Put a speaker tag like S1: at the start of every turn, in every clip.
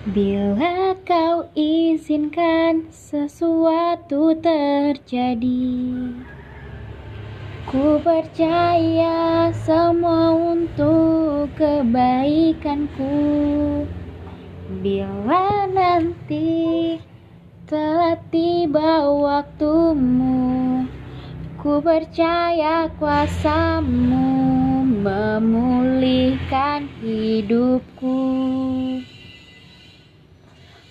S1: Bila kau izinkan sesuatu terjadi Ku percaya semua untuk kebaikanku. Bila nanti telah tiba waktumu Ku percaya kuasamu memulihkan hidupku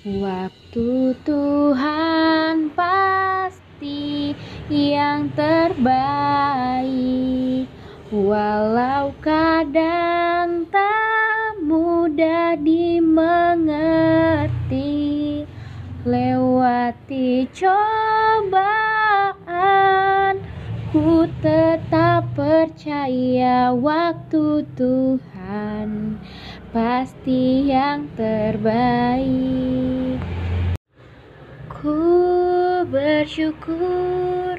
S1: Waktu Tuhan pasti yang terbaik Walau kadang tak mudah dimengerti Lewati cobaan Ku tetap percaya waktu Tuhan pasti yang terbaik. Bersyukur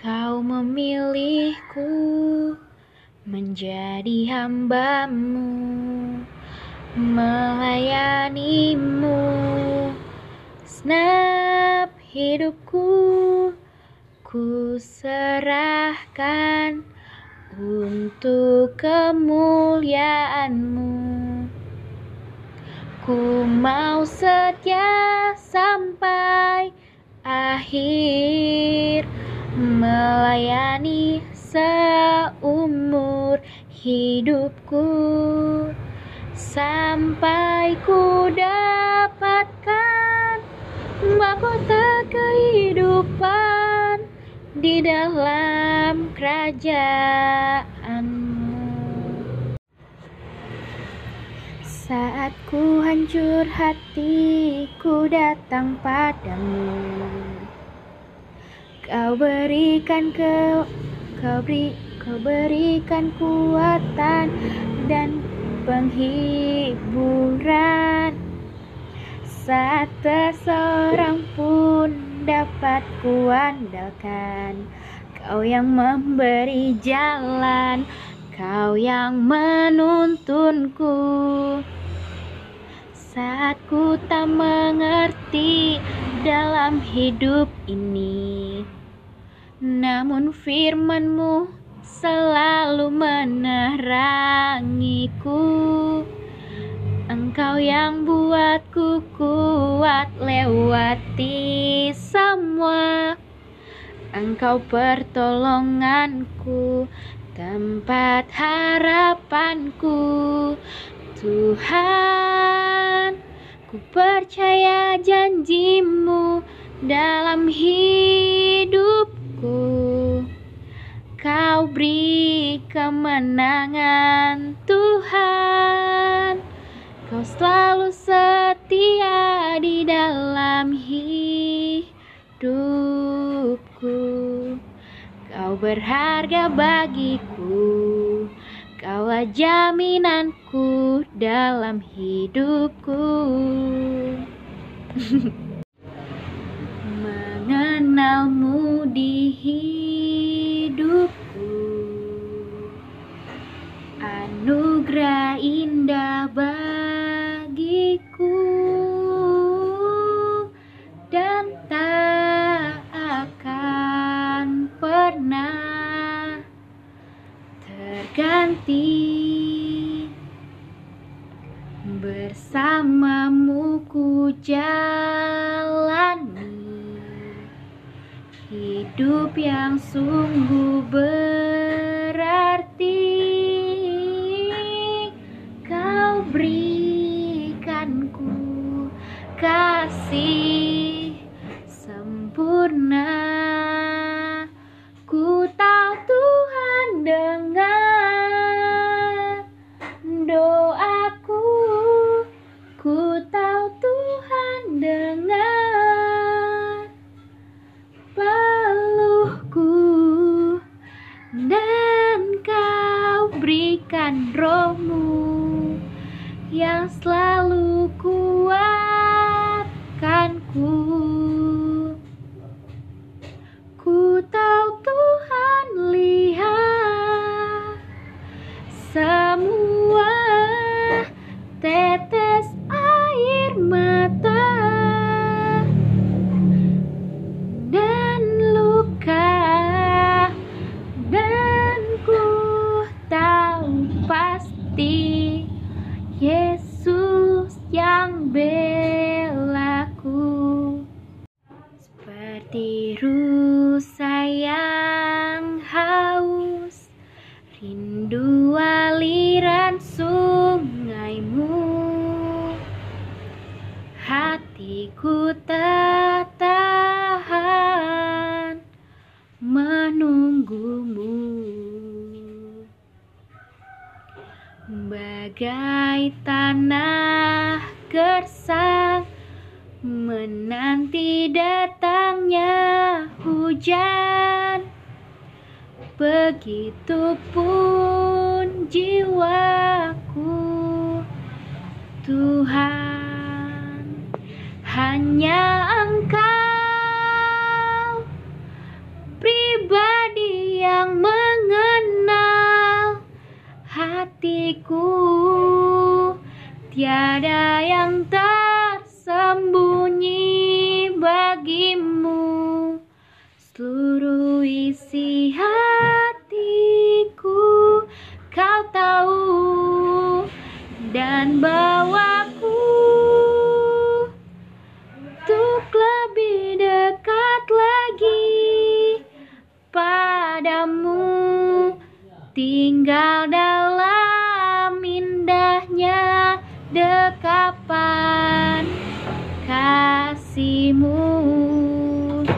S1: kau memilihku menjadi hambamu, melayanimu. Snap hidupku ku serahkan untuk kemuliaanmu. Ku mau setia sampai akhir melayani seumur hidupku sampai ku dapatkan mahkota kehidupan di dalam kerajaanmu. Saat ku hancur hati, ku datang padamu. Kau berikan ke, kau beri, kau berikan kuatan dan penghiburan. Saat seseorang pun dapat kuandalkan, kau yang memberi jalan, kau yang menuntunku. Saat ku tak mengerti dalam hidup ini Namun firmanmu selalu menerangiku. Engkau yang buatku kuat lewati semua. Engkau pertolonganku Tempat harapanku. Tuhan, ku percaya janjimu dalam hidupku. Kau beri kemenangan Tuhan. Kau selalu setia di dalam hidupku. Kau berharga bagiku. Kaulah jaminanku dalam hidupku Mengenalmu di hidupku. Anugerah indah bagiku. Dan tak akan pernah ganti Hidup yang sungguh berarti Kau berikanku kasih sempurna yang selalu kuatkan Menanti datangnya hujan. Begitupun jiwaku Tuhan Hanya engkau Pribadi yang mengenal hatiku Tiada yang tersembunyi bagimu. Seluruh isi hatiku kau tahu Dan bawaku. Untuk lebih dekat lagi padamu Tinggal dalam kasihmu